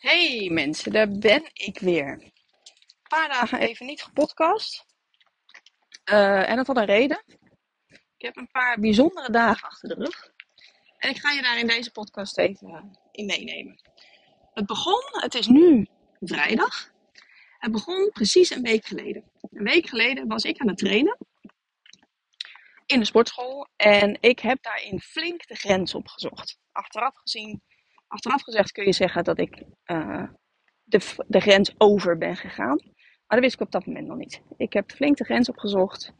Hey mensen, daar ben ik weer. Een paar dagen even niet gepodcast. Uh, en dat had een reden. Ik heb een paar bijzondere dagen achter de rug. En ik ga je daar in deze podcast even in meenemen. Het begon, het is nu vrijdag. Het begon precies een week geleden. Een week geleden was ik aan het trainen. In de sportschool. En ik heb daarin flink de grens opgezocht. Achteraf gezien Achteraf gezegd kun je zeggen dat ik uh, de, de grens over ben gegaan. Maar dat wist ik op dat moment nog niet. Ik heb flink de grens opgezocht.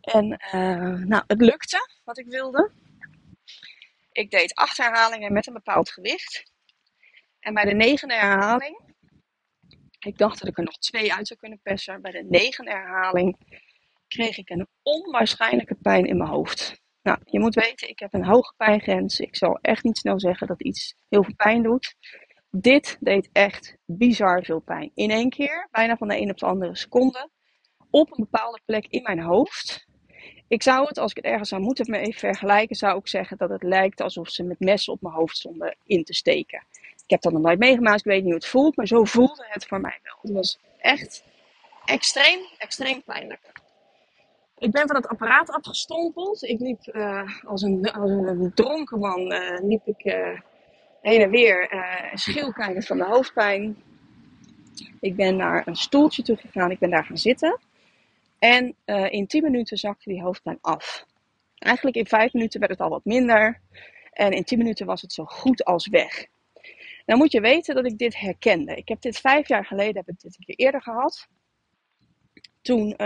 En uh, nou, het lukte wat ik wilde. Ik deed acht herhalingen met een bepaald gewicht. En bij de negende herhaling, ik dacht dat ik er nog twee uit zou kunnen persen. Bij de negende herhaling kreeg ik een onwaarschijnlijke pijn in mijn hoofd. Nou, je moet weten, ik heb een hoge pijngrens. Ik zal echt niet snel zeggen dat iets heel veel pijn doet. Dit deed echt bizar veel pijn. In één keer, bijna van de een op de andere seconde, op een bepaalde plek in mijn hoofd. Ik zou het, als ik het ergens zou moeten me even vergelijken, zou ik zeggen dat het lijkt alsof ze met messen op mijn hoofd stonden in te steken. Ik heb dat nog nooit meegemaakt, ik weet niet hoe het voelt, maar zo voelde het voor mij wel. Het was echt extreem, extreem pijnlijk. Ik ben van het apparaat afgestompeld. Ik liep uh, als, een, als een dronken man uh, liep ik uh, heen en weer schilkijkend van de hoofdpijn. Ik ben naar een stoeltje toe gegaan. Ik ben daar gaan zitten. En in 10 minuten zakte die hoofdpijn af. Eigenlijk in 5 minuten werd het al wat minder. En in 10 minuten was het zo goed als weg. Nou moet je weten dat ik dit herkende. Ik heb dit vijf jaar geleden heb ik dit een keer eerder gehad. Toen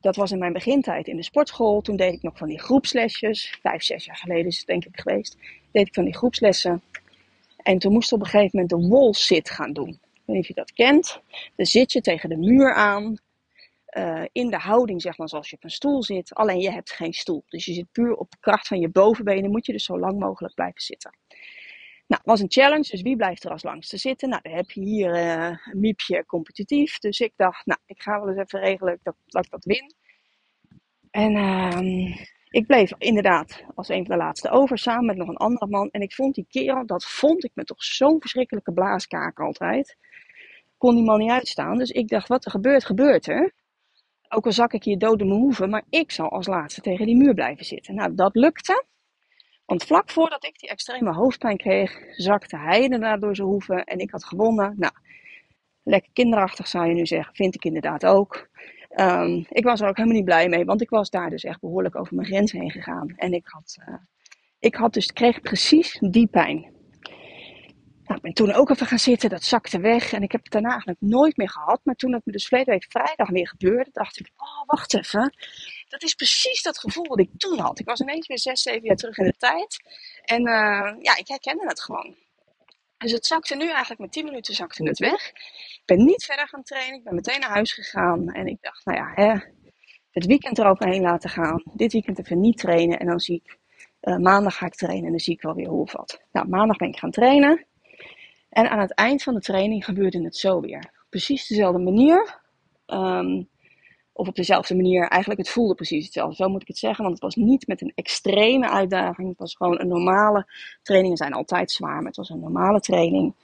dat was in mijn begintijd in de sportschool. Toen deed ik nog van die groepslesjes. Vijf, zes jaar geleden is het denk ik geweest. Deed ik van die groepslessen. En toen moest ik op een gegeven moment de wall sit gaan doen. Ik weet niet of je dat kent. Dan zit je tegen de muur aan. Uh, in de houding, zeg maar, zoals je op een stoel zit. Alleen je hebt geen stoel. Dus je zit puur op de kracht van je bovenbenen. Moet je dus zo lang mogelijk blijven zitten. Nou, was een challenge, dus wie blijft er als langste zitten? Nou, dan heb je hier uh, een miepje competitief. Dus ik dacht, nou, ik ga wel eens even regelen dat, dat ik dat win. En uh, ik bleef inderdaad als een van de laatste over, samen met nog een andere man. En ik vond die kerel, dat vond ik me toch zo'n verschrikkelijke blaaskaak altijd. Kon die man niet uitstaan. Dus ik dacht, wat er gebeurt, gebeurt er. Ook al zak ik hier dood in mijn hoeven, maar ik zal als laatste tegen die muur blijven zitten. Nou, dat lukte. Want vlak voordat ik die extreme hoofdpijn kreeg, zakte hij inderdaad door zijn hoeven en ik had gewonnen. Nou, lekker kinderachtig zou je nu zeggen, vind ik inderdaad ook. Um, ik was er ook helemaal niet blij mee, want ik was daar dus echt behoorlijk over mijn grens heen gegaan. En ik had, uh, ik had dus, kreeg precies die pijn. Nou, ik ben toen ook even gaan zitten, dat zakte weg. En ik heb het daarna eigenlijk nooit meer gehad. Maar toen het me dus verleden week vrijdag weer gebeurde, dacht ik, oh, wacht even. Dat is precies dat gevoel wat ik toen had. Ik was ineens weer zes, zeven jaar terug in de tijd. En uh, ja, ik herkende het gewoon. Dus het zakte nu eigenlijk met 10 minuten zakte het weg. Ik ben niet verder gaan trainen. Ik ben meteen naar huis gegaan. En ik dacht, nou ja, hè, het weekend eroverheen laten gaan. Dit weekend even niet trainen. En dan zie ik, uh, maandag ga ik trainen en dan zie ik wel weer hoe wat. Nou, maandag ben ik gaan trainen. En aan het eind van de training gebeurde het zo weer. Precies dezelfde manier. Um, of op dezelfde manier. Eigenlijk, het voelde precies hetzelfde. Zo moet ik het zeggen. Want het was niet met een extreme uitdaging. Het was gewoon een normale. Trainingen zijn altijd zwaar, maar het was een normale training.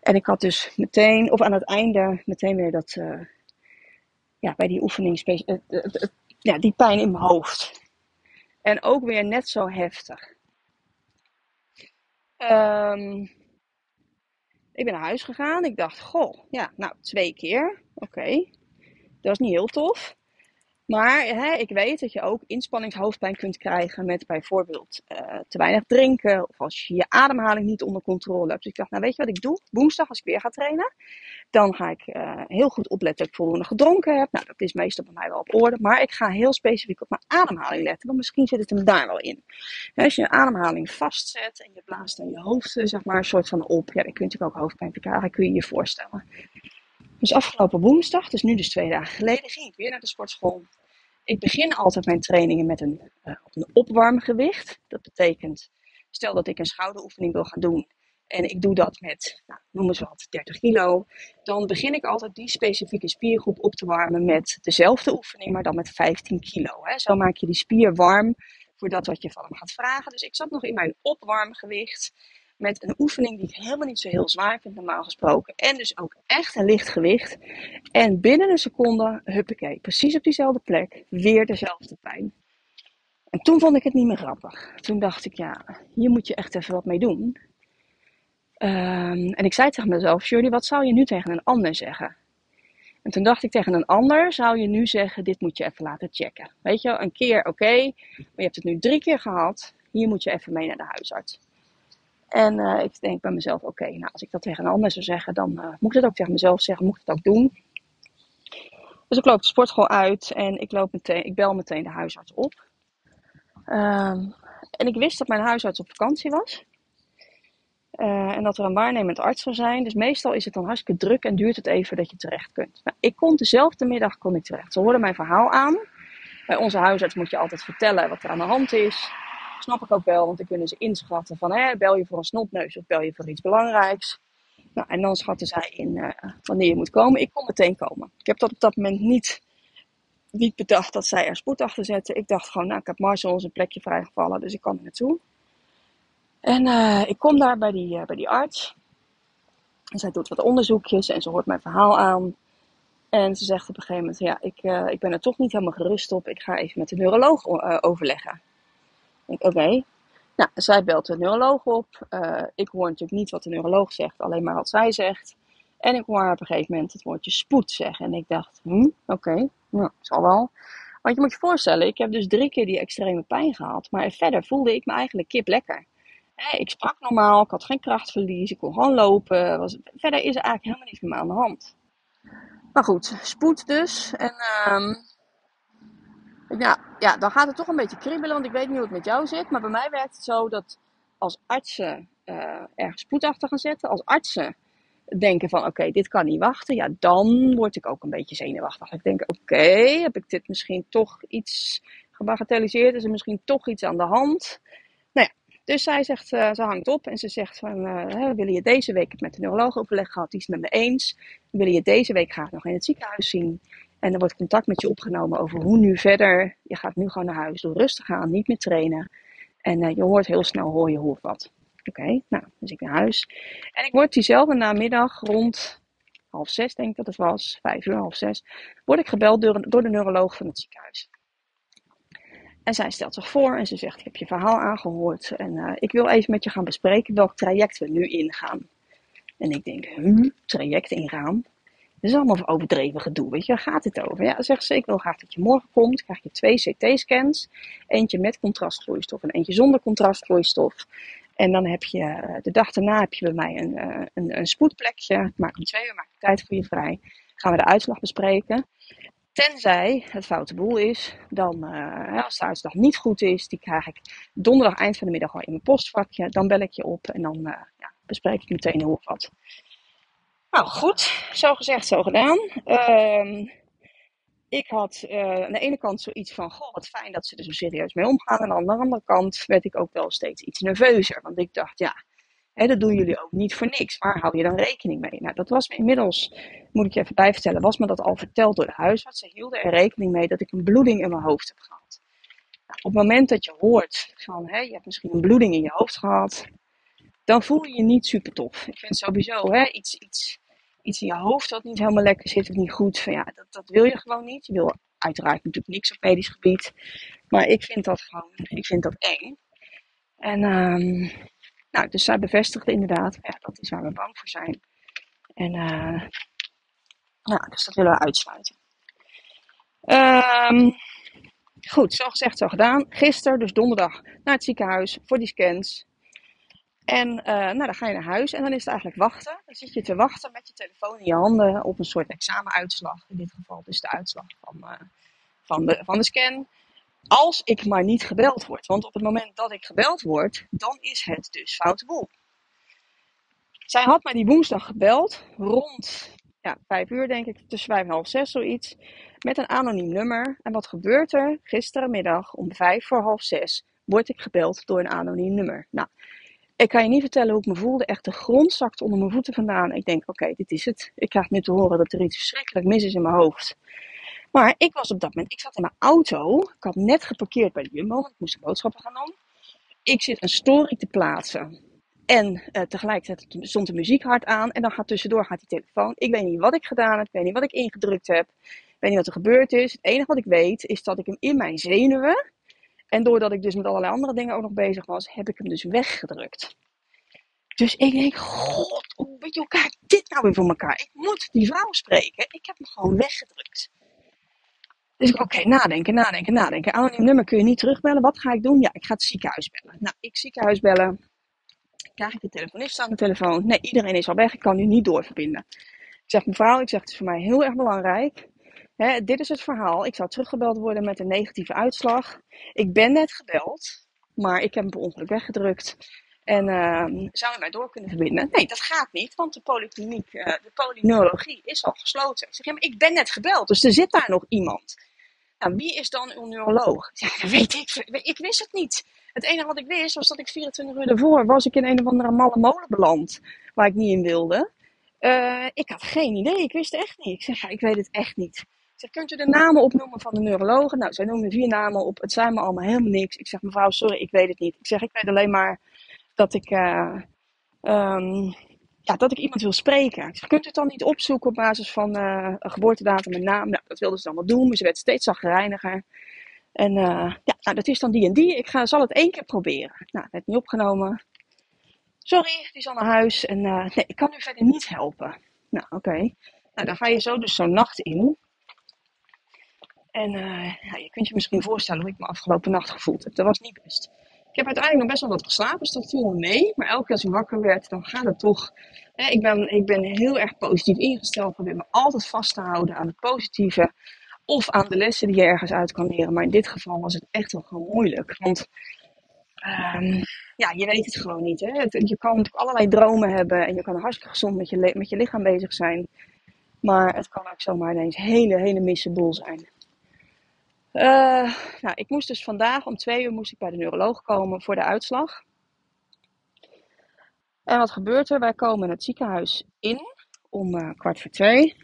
En ik had dus meteen, of aan het einde, meteen weer dat. Uh, ja, bij die oefening. Uh, ja, die pijn in mijn hoofd. En ook weer net zo heftig. Um, ik ben naar huis gegaan. Ik dacht, goh, ja, nou, twee keer. Oké. Dat is niet heel tof. Maar hè, ik weet dat je ook inspanningshoofdpijn kunt krijgen met bijvoorbeeld uh, te weinig drinken of als je je ademhaling niet onder controle hebt. Dus ik dacht, nou weet je wat ik doe? Woensdag als ik weer ga trainen, dan ga ik uh, heel goed opletten dat ik voldoende gedronken heb. Nou, dat is meestal bij mij wel op orde, maar ik ga heel specifiek op mijn ademhaling letten, want misschien zit het hem daar wel in. als je je ademhaling vastzet en je blaast aan je hoofd, eh, zeg maar, een soort van op, ja, dan kun je natuurlijk ook hoofdpijn krijgen, kun je je voorstellen. Dus afgelopen woensdag, dus nu dus twee dagen geleden, ging ik weer naar de sportschool. Ik begin altijd mijn trainingen met een, uh, opwarmgewicht. Dat betekent, stel dat ik een schouderoefening wil gaan doen en ik doe dat met, nou, noemen ze wat, 30 kilo. Dan begin ik altijd die specifieke spiergroep op te warmen met dezelfde oefening, maar dan met 15 kilo. Hè. Zo maak je die spier warm voor dat wat je van hem gaat vragen. Dus ik zat nog in mijn opwarmgewicht. Met een oefening die ik helemaal niet zo heel zwaar vind normaal gesproken. En dus ook echt een licht gewicht. En binnen een seconde, huppakee, precies op diezelfde plek, weer dezelfde pijn. En toen vond ik het niet meer grappig. Toen dacht ik, ja, hier moet je echt even wat mee doen. Ehm, en ik zei tegen mezelf, Shirley, wat zou je nu tegen een ander zeggen? En toen dacht ik tegen een ander, zou je nu zeggen, dit moet je even laten checken. Weet je, een keer oké, maar je hebt het nu drie keer gehad. Hier moet je even mee naar de huisarts. En uh, ik denk bij mezelf, oké, nou als ik dat tegen een ander zou zeggen, dan uh, moet ik het ook tegen mezelf zeggen, moet ik het ook doen. Dus ik loop de sportschool uit en ik, loop meteen, ik bel meteen de huisarts op. Um, en ik wist dat mijn huisarts op vakantie was. Uh, en dat er een waarnemend arts zou zijn. Dus meestal is het dan hartstikke druk en duurt het even dat je terecht kunt. Nou, ik kon dezelfde middag kon ik terecht. Ze hoorden mijn verhaal aan. Bij onze huisarts moet je altijd vertellen wat er aan de hand is. Snap ik ook wel, want dan kunnen ze inschatten van hè, bel je voor een snotneus of bel je voor iets belangrijks. Nou, en dan schatten zij in uh, wanneer je moet komen. Ik kon meteen komen. Ik heb dat op dat moment niet, niet bedacht dat zij er spoed achter zetten. Ik dacht gewoon, nou, ik heb Marcel een plekje vrijgevallen, dus ik kan er naartoe. En uh, ik kom daar bij die, uh, bij die arts. En zij doet wat onderzoekjes en ze hoort mijn verhaal aan. En ze zegt op een gegeven moment, ja, ik, ik ben er toch niet helemaal gerust op. Ik ga even met de neuroloog overleggen. Ik oké. Nou, zij belt de neuroloog op. ik hoor natuurlijk niet wat de neuroloog zegt, alleen maar wat zij zegt. En ik hoor haar op een gegeven moment het woordje spoed zeggen. En ik dacht, hm, oké, okay, nou, zal wel. Want je moet je voorstellen, ik heb dus drie keer die extreme pijn gehad. Maar verder voelde ik me eigenlijk kip lekker. Ik sprak normaal, ik had geen krachtverlies, ik kon gewoon lopen. Verder is er eigenlijk helemaal niets meer aan de hand. Maar goed, spoed dus. En um, ja, ja, dan gaat het toch een beetje kriebelen, want ik weet niet hoe het met jou zit. Maar bij mij werkt het zo dat als artsen uh, ergens spoed achter gaan zetten, als artsen denken van oké, dit kan niet wachten, ja, dan word ik ook een beetje zenuwachtig. Ik denk oké, heb ik dit misschien toch iets gebagatelliseerd? Is er misschien toch iets aan de hand? Nou ja, dus zij zegt, uh, ze hangt op en ze zegt van, uh, willen je deze week, het met de neuroloog overleg gehad, die is het met me eens. Willen je deze week graag nog in het ziekenhuis zien. En er wordt contact met je opgenomen over hoe nu verder. Je gaat nu gewoon naar huis, doe rustig aan, niet meer trainen. En uh, je hoort heel snel, hoor je hoe wat. Oké, nou, dus ik naar huis. En ik word diezelfde namiddag rond half zes, denk ik dat het was, vijf uur, half zes, word ik gebeld door, de neuroloog van het ziekenhuis. En zij stelt zich voor en ze zegt: Ik heb je verhaal aangehoord en uh, ik wil even met je gaan bespreken welk traject we nu ingaan. En ik denk: hm, traject ingaan? Dat is allemaal overdreven gedoe, weet je, waar gaat het over? Ja, zegt ze: Ik wil graag dat je morgen komt, krijg je twee CT-scans. Eentje met contrastvloeistof en eentje zonder contrastvloeistof. En dan heb je, uh, de dag daarna heb je bij mij een, uh, een, een spoedplekje. Maak om twee uur maak ik tijd voor je vrij. Gaan we de uitslag bespreken. Tenzij het foute boel is, dan uh, als de uitslag niet goed is, die krijg ik donderdag eind van de middag al in mijn postvakje. Dan bel ik je op en dan ja, bespreek ik meteen hoe of wat. Nou goed, zo gezegd, zo gedaan. Uh, ik had uh, aan de ene kant zoiets van, goh, wat fijn dat ze er zo serieus mee omgaan. En aan de andere kant werd ik ook wel steeds iets nerveuzer. Want ik dacht, ja, Hè, dat doen jullie ook niet voor niks. Waar hou je dan rekening mee? Nou, dat was me inmiddels, moet ik je even bijvertellen, was me dat al verteld door de huisarts. Ze hielden er rekening mee dat ik een bloeding in mijn hoofd heb gehad. Nou, op het moment dat je hoort van, hè, je hebt misschien een bloeding in je hoofd gehad, dan voel je je niet super tof. Ik vind sowieso hè, iets, iets, iets in je hoofd dat niet helemaal lekker zit of niet goed. Van, ja, dat, dat wil je gewoon niet. Je wil uiteraard natuurlijk niks op medisch gebied. Maar ik vind dat gewoon, ik vind dat eng. En um, nou, dus zij bevestigde inderdaad, ja, dat is waar we bang voor zijn. En uh, ja, dus dat willen we uitsluiten. Um, goed, zo gezegd, zo gedaan. Gisteren, dus donderdag, naar het ziekenhuis voor die scans. En uh, nou, dan ga je naar huis en dan is het eigenlijk wachten. Dan zit je te wachten met je telefoon in je handen op een soort examenuitslag. In dit geval dus de uitslag van, uh, van, de, van de scan als ik maar niet gebeld word. Want op het moment dat ik gebeld word, dan is het dus foute boel. Zij had mij die woensdag gebeld, rond ja, vijf uur denk ik, tussen vijf en half zes zoiets, met een anoniem nummer. En wat gebeurt er? Gisterenmiddag om vijf voor half zes word ik gebeld door een anoniem nummer. Nou, ik kan je niet vertellen hoe ik me voelde. Echt de grond zakte onder mijn voeten vandaan. Ik denk, oké, dit is het. Ik krijg nu te horen dat er iets verschrikkelijk mis is in mijn hoofd. Maar ik was op dat moment, ik zat in mijn auto. Ik had net geparkeerd bij de Jumbo, ik moest boodschappen gaan doen. Ik zit een story te plaatsen En uh, tegelijkertijd stond de muziek hard aan. En dan gaat tussendoor gaat die telefoon. Ik weet niet wat ik gedaan heb. Ik weet niet wat ik ingedrukt heb. Ik weet niet wat er gebeurd is. Het enige wat ik weet is dat ik hem in mijn zenuwen. En doordat ik dus met allerlei andere dingen ook nog bezig was, heb ik hem dus weggedrukt. Dus ik denk, god, hoe krijg ik dit nou weer voor elkaar? Ik moet die vrouw spreken. Ik heb hem gewoon weggedrukt. Dus ik, oké, nadenken, nadenken, nadenken. Anoniem nummer kun je niet terugbellen. Wat ga ik doen? Ja, ik ga het ziekenhuis bellen. Nou, ik ziekenhuis bellen. Krijg ik de telefonist aan de telefoon? Nee, iedereen is al weg. Ik kan nu niet doorverbinden. Ik zeg, mevrouw, ik zeg, het is voor mij heel erg belangrijk. Hè, dit is het verhaal. Ik zou teruggebeld worden met een negatieve uitslag. Ik ben net gebeld, maar ik heb hem per ongeluk weggedrukt. En uh, zou u mij door kunnen verbinden? Nee, dat gaat niet, want de polykliniek, uh, de polyneurologie is al gesloten. Ik zeg, maar ik ben net gebeld, dus er zit daar nog iemand. Nou, wie is dan uw neuroloog? Ja, weet ik. Ik wist het niet. Het enige wat ik wist was dat ik 24 uur ervoor was ik in een of andere malle molen beland. Waar ik niet in wilde. Uh, ik had geen idee. Ik wist het echt niet. Ik zeg, ja, ik weet het echt niet. Kunt u de namen opnoemen van de neurologen? Nou, zij noemen vier namen op. Het zijn me allemaal helemaal niks. Ik zeg, mevrouw, sorry, ik weet het niet. Ik zeg, ik weet alleen maar dat ik, uh, um, ja, dat ik iemand wil spreken. Kunt u het dan niet opzoeken op basis van uh, geboortedatum en naam? Nou, dat wilde ze dan wel doen, maar ze werd steeds zagrijniger. En uh, ja, nou, dat is dan die en die. Ik ga, zal het één keer proberen. Nou, werd niet opgenomen. Sorry, die is al naar huis. En nee, ik kan u verder niet helpen. Nou, oké. Nou, dan ga je zo dus zo'n nacht in. En uh, ja, je kunt je misschien voorstellen hoe ik me afgelopen nacht gevoeld heb. Dat was niet best. Ik heb uiteindelijk nog best wel wat geslapen, dus dat viel me mee. Maar elke keer als ik wakker werd, dan gaat het toch. Ik, ben, ik ben heel erg positief ingesteld. Probeer me altijd vast te houden aan het positieve. Of aan de lessen die je ergens uit kan leren. Maar in dit geval was het echt wel gewoon moeilijk. Want um, ja, je weet het gewoon niet. Hè? je kan allerlei dromen hebben. En je kan hartstikke gezond met je, met je lichaam bezig zijn. Maar het kan ook zomaar ineens hele, hele misseboel zijn. Uh, nou, ik moest dus vandaag om twee uur moest ik bij de neuroloog komen voor de uitslag. En wat gebeurt er? Wij komen het ziekenhuis in om uh, kwart voor twee.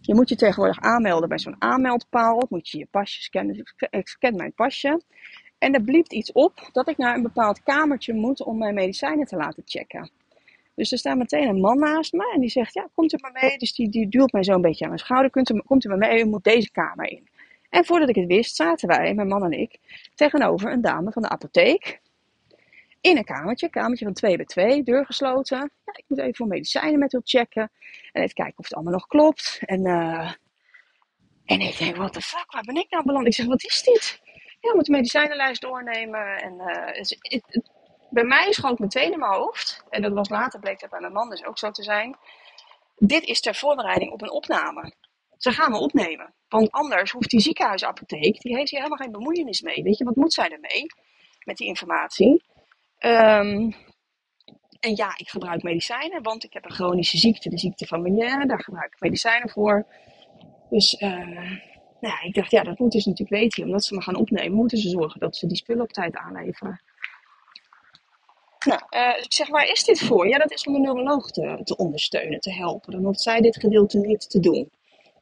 Je moet je tegenwoordig aanmelden bij zo'n aanmeldpaal. Moet je je pasje scannen. Ik scan mijn pasje. En er bliept iets op dat ik naar een bepaald kamertje moet om mijn medicijnen te laten checken. Dus er staat meteen een man naast me en die zegt, ja, komt u maar mee. Dus die, die duwt mij zo een beetje aan mijn schouder. Komt u maar mee, u moet deze kamer in. En voordat ik het wist, zaten wij, mijn man en ik, tegenover een dame van de apotheek. In een kamertje, kamertje van 2 bij 2, deur gesloten. Ja, ik moet even voor medicijnen met u checken. En even kijken of het allemaal nog klopt. En, uh, en ik denk, what the fuck, waar ben ik nou beland? Ik zeg, wat is dit? Ja, we moeten de medicijnenlijst doornemen. En uh, bij mij schoot meteen in mijn hoofd. En dat was later, bleek dat bij mijn man dus ook zo te zijn. Dit is ter voorbereiding op een opname. Ze gaan me opnemen. Want anders hoeft die ziekenhuisapotheek, die heeft hier helemaal geen bemoeienis mee. Weet je, wat moet zij ermee? Met die informatie. Um, en ja, ik gebruik medicijnen, want ik heb een chronische ziekte, de ziekte van Meniere. Daar gebruik ik medicijnen voor. Dus uh, nou ja, ik dacht, ja, dat moeten ze natuurlijk weten. Omdat ze me gaan opnemen, moeten ze zorgen dat ze die spullen op tijd aanleveren. Nou, ik zeg, waar is dit voor? Ja, dat is om de neuroloog te, te ondersteunen, te helpen. Dan hoeft zij dit gedeelte niet te doen.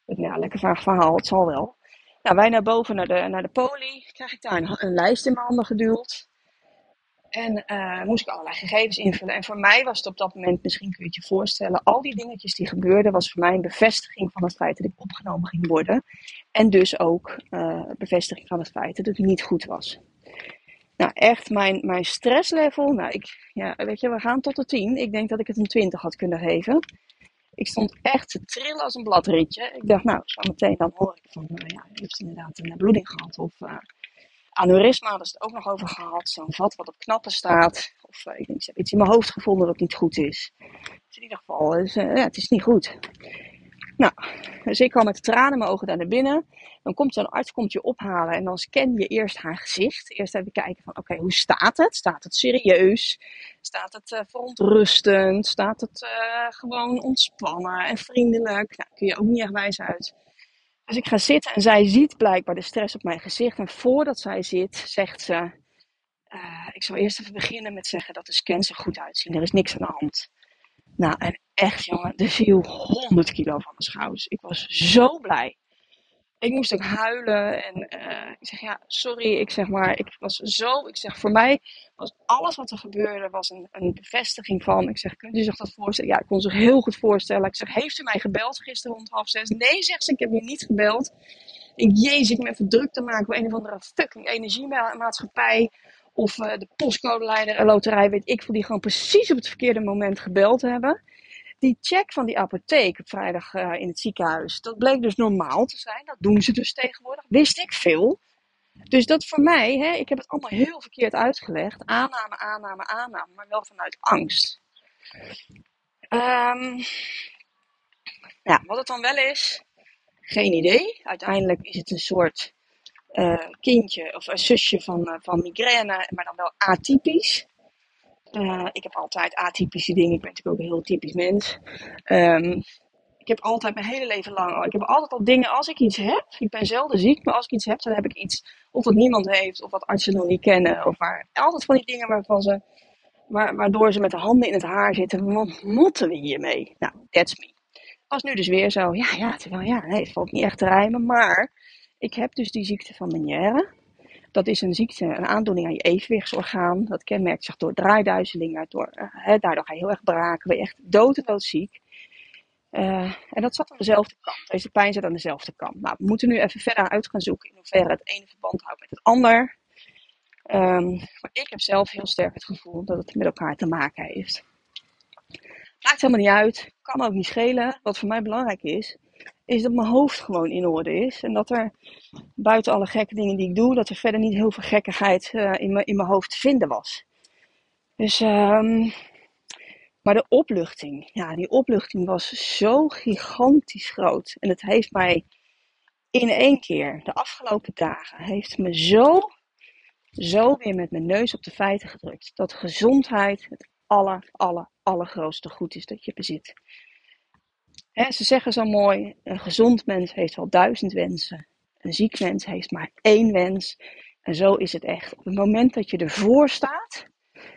Ja, lekker vaag verhaal, het zal wel. Nou, wij naar boven naar de, naar de poli. Krijg ik daar een, een lijst in mijn handen geduwd. En uh, moest ik allerlei gegevens invullen. En voor mij was het op dat moment, misschien kun je het je voorstellen, al die dingetjes die gebeurden, was voor mij een bevestiging van het feit dat ik opgenomen ging worden. En dus ook uh, bevestiging van het feit dat het niet goed was. Nou, echt mijn, mijn stresslevel. Nou, ik, ja, weet je, we gaan tot de 10. Ik denk dat ik het een 20 had kunnen geven. Ik stond echt te trillen als een bladritje. Ik dacht, nou, zo meteen dan hoor ik van, uh, ja, je hebt inderdaad een bloeding gehad. Of uh, aneurysma, daar is het ook nog over gehad. Zo'n vat wat op knappen staat. Of uh, ik denk, ze hebben iets in mijn hoofd gevonden dat niet goed is. Dus in ieder geval, dus, ja, het is niet goed. Nou, dus ik kwam met tranen in mijn ogen daar naar binnen. Dan komt zo'n arts komt je ophalen en dan scan je eerst haar gezicht. Eerst even kijken van, oké, hoe staat het? Staat het serieus? Staat het uh, verontrustend? Staat het uh, gewoon ontspannen en vriendelijk? Nou, kun je ook niet echt wijs uit. Dus ik ga zitten en zij ziet blijkbaar de stress op mijn gezicht. En voordat zij zit, zegt ze, uh, ik zal eerst even beginnen met zeggen dat de scans er goed uitzien. Er is niks aan de hand. Nou, en echt jongen, er viel 100 kilo van de schouders. Ik was zo blij. Ik moest ook huilen en uh, ik zeg ja, sorry. Ik zeg maar, ik was zo, ik zeg voor mij was alles wat er gebeurde was een, een bevestiging van. Ik zeg, kunt u zich dat voorstellen? Ja, ik kon zich heel goed voorstellen. Ik zeg, heeft u mij gebeld gisteren rond half zes? Nee, zegt ze, ik heb je niet gebeld. Ik, jezus, ik ben even druk te maken bij een of andere fucking energiemaatschappij. Of uh, de postcodeleider, een loterij, weet ik veel, die gewoon precies op het verkeerde moment gebeld hebben. Die check van die apotheek op vrijdag uh, in het ziekenhuis, dat bleek dus normaal te zijn. Dat doen ze dus tegenwoordig. Wist ik veel. Dus dat voor mij, hè, ik heb het allemaal heel verkeerd uitgelegd. Aanname, aanname, aanname, maar wel vanuit angst. Um, ja, wat het dan wel is, geen idee. Uiteindelijk is het een soort uh, kindje of een zusje van, uh, van migraine, maar dan wel atypisch. Uh, ik heb altijd atypische dingen. Ik ben natuurlijk ook een heel typisch mens. Um, ik heb altijd mijn hele leven lang. Ik heb altijd al dingen als ik iets heb. Ik ben zelden ziek, maar als ik iets heb, dan heb ik iets. Of wat niemand heeft, of wat artsen nog niet kennen. Of waar, altijd van die dingen waarvan ze, waar, waardoor ze met de handen in het haar zitten. Wat moeten we hiermee? Nou, that's me. Was nu dus weer zo. Ja, ja, ja, nee, het valt niet echt te rijmen. Maar ik heb dus die ziekte van Meniere. Dat is een ziekte, een aandoening aan je evenwichtsorgaan. Dat kenmerkt zich door draaiduizelingen. Door, uh, daardoor ga je heel erg braken. Ben je echt dood en doodziek. Uh, en dat zat aan dezelfde kant. Deze pijn zit aan dezelfde kant. Nou, we moeten nu even verder uit gaan zoeken in hoeverre het ene verband houdt met het ander. Um, maar ik heb zelf heel sterk het gevoel dat het met elkaar te maken heeft. Maakt helemaal niet uit. Kan ook niet schelen. Wat voor mij belangrijk is, is dat mijn hoofd gewoon in orde is. En dat er buiten alle gekke dingen die ik doe, dat er verder niet heel veel gekkigheid uh, in, me, in mijn hoofd te vinden was. Dus, um, maar de opluchting, ja, die opluchting was zo gigantisch groot. En het heeft mij in één keer, de afgelopen dagen, heeft me zo, zo weer met mijn neus op de feiten gedrukt. Dat gezondheid het aller, aller, allergrootste goed is dat je bezit ze zeggen zo mooi, een gezond mens heeft wel duizend wensen. Een ziek mens heeft maar één wens. En zo is het echt. Op het moment dat je ervoor staat,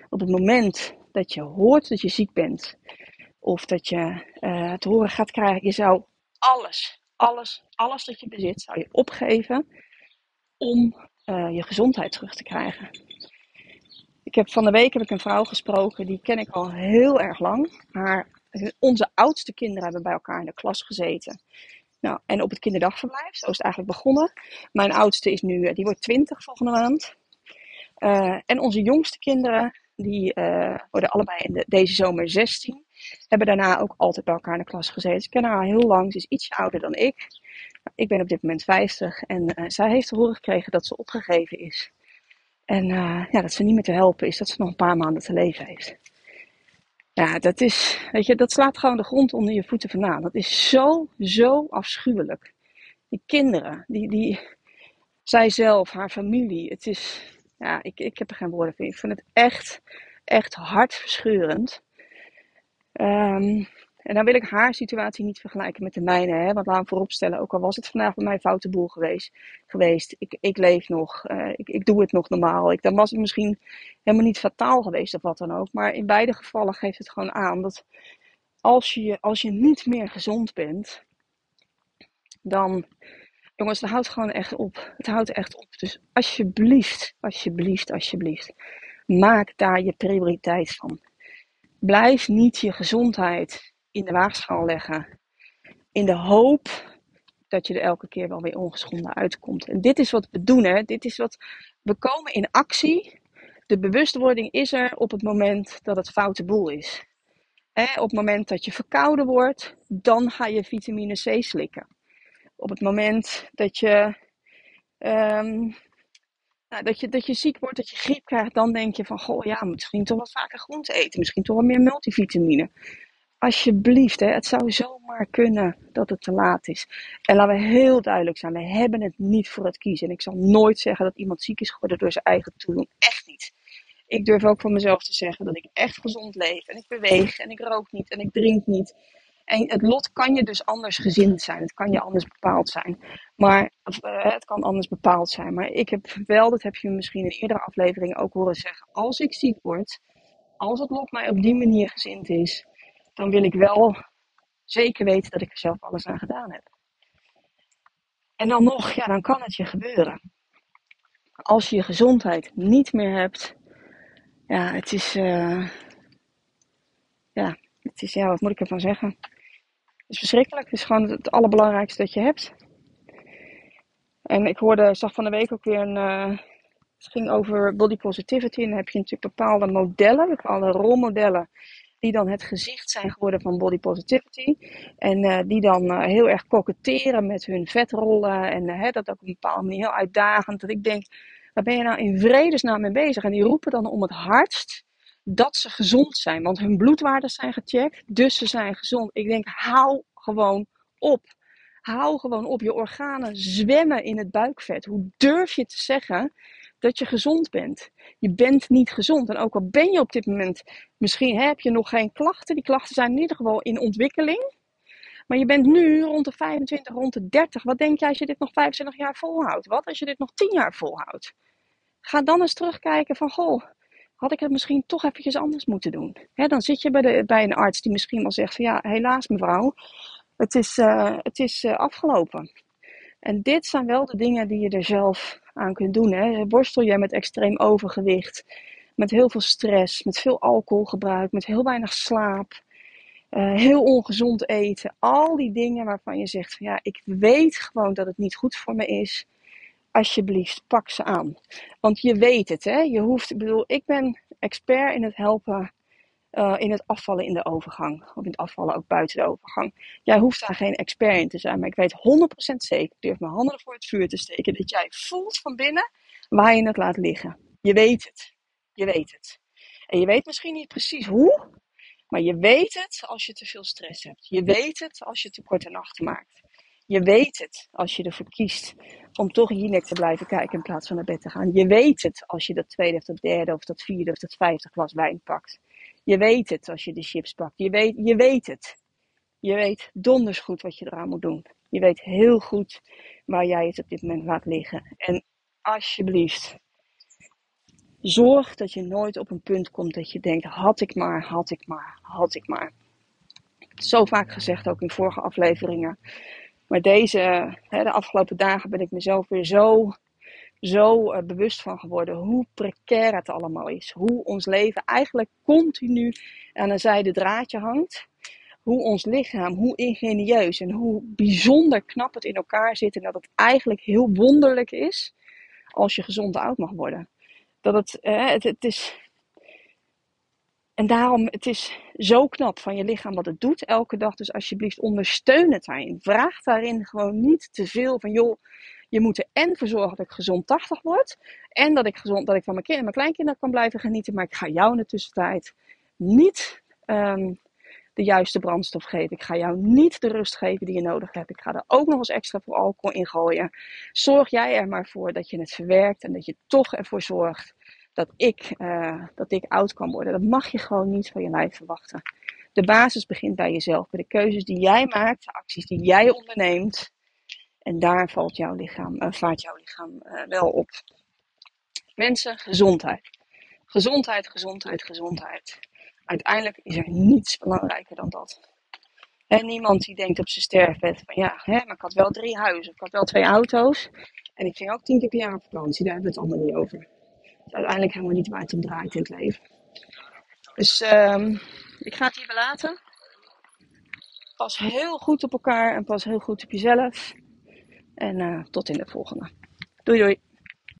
op het moment dat je hoort dat je ziek bent, of dat je uh, te horen gaat krijgen, je zou alles, alles, alles dat je bezit, zou je opgeven om uh, je gezondheid terug te krijgen. Ik heb van de week heb ik een vrouw gesproken, die ken ik al heel erg lang. Maar onze oudste kinderen hebben bij elkaar in de klas gezeten. Nou, en op het kinderdagverblijf, zo is het eigenlijk begonnen. Mijn oudste is nu, eh, die wordt 20 volgende maand. Uh, en onze jongste kinderen, die uh, worden allebei in de, deze zomer 16. Hebben daarna ook altijd bij elkaar in de klas gezeten. Ze kennen haar heel lang, ze is ietsje ouder dan ik. Nou, ik ben op dit moment 50 en zij heeft te horen gekregen dat ze opgegeven is. En ja, dat ze niet meer te helpen is, dat ze nog een paar maanden te leven heeft. Ja, dat is, weet je, dat slaat gewoon de grond onder je voeten vandaan. Dat is zo, zo afschuwelijk. Die kinderen, die, die, zij zelf, haar familie. Het is, ja, ik, ik heb er geen woorden voor. Ik vind het echt, echt hartverscheurend. Um, en dan wil ik haar situatie niet vergelijken met de mijne. Hè? Want laat me vooropstellen, ook al was het vandaag bij mij een foute boel geweest. geweest ik, ik leef nog, uh, ik, ik doe het nog normaal. Ik, dan was het misschien helemaal niet fataal geweest of wat dan ook. Maar in beide gevallen geeft het gewoon aan dat als je, als je niet meer gezond bent, dan, jongens, het houdt gewoon echt op. Het houdt echt op. Dus alsjeblieft, alsjeblieft, alsjeblieft, maak daar je prioriteit van. Blijf niet je gezondheid in de waagschaal leggen. In de hoop dat je er elke keer wel weer ongeschonden uitkomt. En dit is wat we doen, hè. Dit is wat we komen in actie. De bewustwording is er op het moment dat het foute boel is. Op het moment dat je verkouden wordt, dan ga je vitamine C slikken. Op het moment dat je, um, nou, dat je, dat je ziek wordt, dat je griep krijgt, dan denk je van, goh ja, misschien toch wat vaker groente eten. Misschien toch wat meer multivitamine alsjeblieft, hè, het zou zomaar kunnen dat het te laat is. En laten we heel duidelijk zijn, we hebben het niet voor het kiezen. En ik zal nooit zeggen dat iemand ziek is geworden door zijn eigen toedoen. Echt niet. Ik durf ook van mezelf te zeggen dat ik echt gezond leef. En ik beweeg en ik rook niet en ik drink niet. En het lot kan je dus anders gezind zijn. Het kan je anders bepaald zijn. Maar uh, het kan anders bepaald zijn. Maar ik heb wel, dat heb je misschien in eerdere afleveringen ook horen zeggen. Als ik ziek word, als het lot mij op die manier gezind is, dan wil ik wel zeker weten dat ik er zelf alles aan gedaan heb. En dan nog, ja, dan kan het je gebeuren. Als je je gezondheid niet meer hebt, ja, het is, uh, ja, het is, ja, wat moet ik ervan zeggen? Het is verschrikkelijk. Het is gewoon het allerbelangrijkste dat je hebt. En ik hoorde, zag van de week ook weer een, uh, het ging over body positivity. En dan heb je natuurlijk bepaalde modellen, bepaalde rolmodellen die dan het gezicht zijn geworden van body positivity. En uh, die dan uh, heel erg koketteren met hun vetrollen. En uh, dat ook op een bepaalde manier heel uitdagend. Dat ik denk, waar ben je nou in vredesnaam mee bezig? En die roepen dan om het hardst dat ze gezond zijn. Want hun bloedwaarden zijn gecheckt, dus ze zijn gezond. Ik denk, hou gewoon op. Hou gewoon op. Je organen zwemmen in het buikvet. Hoe durf je te zeggen dat je gezond bent. Je bent niet gezond. En ook al ben je op dit moment, misschien heb je nog geen klachten. Die klachten zijn in ieder geval in ontwikkeling. Maar je bent nu rond de 25, rond de 30. Wat denk je als je dit nog 25 jaar volhoudt? Wat als je dit nog 10 jaar volhoudt? Ga dan eens terugkijken van, goh, had ik het misschien toch eventjes anders moeten doen? dan zit je bij, de, bij een arts die misschien wel zegt van, ja, helaas mevrouw, het is, uh, het is uh, afgelopen. En dit zijn wel de dingen die je er zelf aan kunt doen. Hè. Worstel jij met extreem overgewicht, met heel veel stress, met veel alcoholgebruik, met heel weinig slaap, uh, heel ongezond eten. Al die dingen waarvan je zegt van ja, ik weet gewoon dat het niet goed voor me is. Alsjeblieft, pak ze aan. Want je weet het, hè? Je hoeft, bedoel, ik ben expert in het helpen uh, in het afvallen in de overgang. Of in het afvallen ook buiten de overgang. Jij hoeft daar geen expert in te zijn. Maar ik weet 100% zeker, ik durf mijn handen voor het vuur te steken, dat jij voelt van binnen waar je het laat liggen. Je weet het. Je weet het. En je weet misschien niet precies hoe, maar je weet het als je te veel stress hebt. Je weet het als je te korte nachten maakt. Je weet het als je ervoor kiest om toch hier te blijven kijken in plaats van naar bed te gaan. Je weet het als je dat tweede of dat derde of dat vierde of dat vijfde glas wijn pakt. Je weet het als je de chips pakt. Je weet, je weet het. Je weet donders goed wat je eraan moet doen. Je weet heel goed waar jij het op dit moment laat liggen. En alsjeblieft, zorg dat je nooit op een punt komt dat je denkt: had ik maar, had ik maar, had ik maar. Zo vaak gezegd ook in vorige afleveringen. Maar deze, de afgelopen dagen ben ik mezelf weer zo zo uh, bewust van geworden hoe precair het allemaal is. Hoe ons leven eigenlijk continu aan een zijde draadje hangt. Hoe ons lichaam, hoe ingenieus en hoe bijzonder knap het in elkaar zit. En dat het eigenlijk heel wonderlijk is als je gezond oud mag worden. Dat het, uh, het, het is. En daarom, het is zo knap van je lichaam wat het doet elke dag. Dus alsjeblieft ondersteun het daarin. Vraag daarin gewoon niet te veel van, joh, je moet er en voor zorgen dat ik gezond 80 word. En dat ik, gezond, dat ik van mijn en mijn kleinkinderen kan blijven genieten. Maar ik ga jou in de tussentijd niet um, de juiste brandstof geven. Ik ga jou niet de rust geven die je nodig hebt. Ik ga er ook nog eens extra voor alcohol in gooien. Zorg jij er maar voor dat je het verwerkt en dat je toch ervoor zorgt dat ik, uh, dat ik oud kan worden. Dat mag je gewoon niet van je lijf verwachten. De basis begint bij jezelf, bij de keuzes die jij maakt, de acties die jij onderneemt. En daar valt jouw lichaam, uh, vaart jouw lichaam uh, wel op. Mensen, gezondheid. Gezondheid, gezondheid, gezondheid. Uiteindelijk is er niets belangrijker dan dat. En niemand die denkt op zijn sterfbed van ja, hè, maar ik had wel drie huizen, ik had wel twee auto's. En ik ging ook tien keer per jaar op vakantie, daar hebben we het allemaal niet over. Het is uiteindelijk helemaal niet waar het om draait in het leven. Dus um, ik ga het hier belaten. Pas heel goed op elkaar en pas heel goed op jezelf. En uh, tot in de volgende. Doei doei.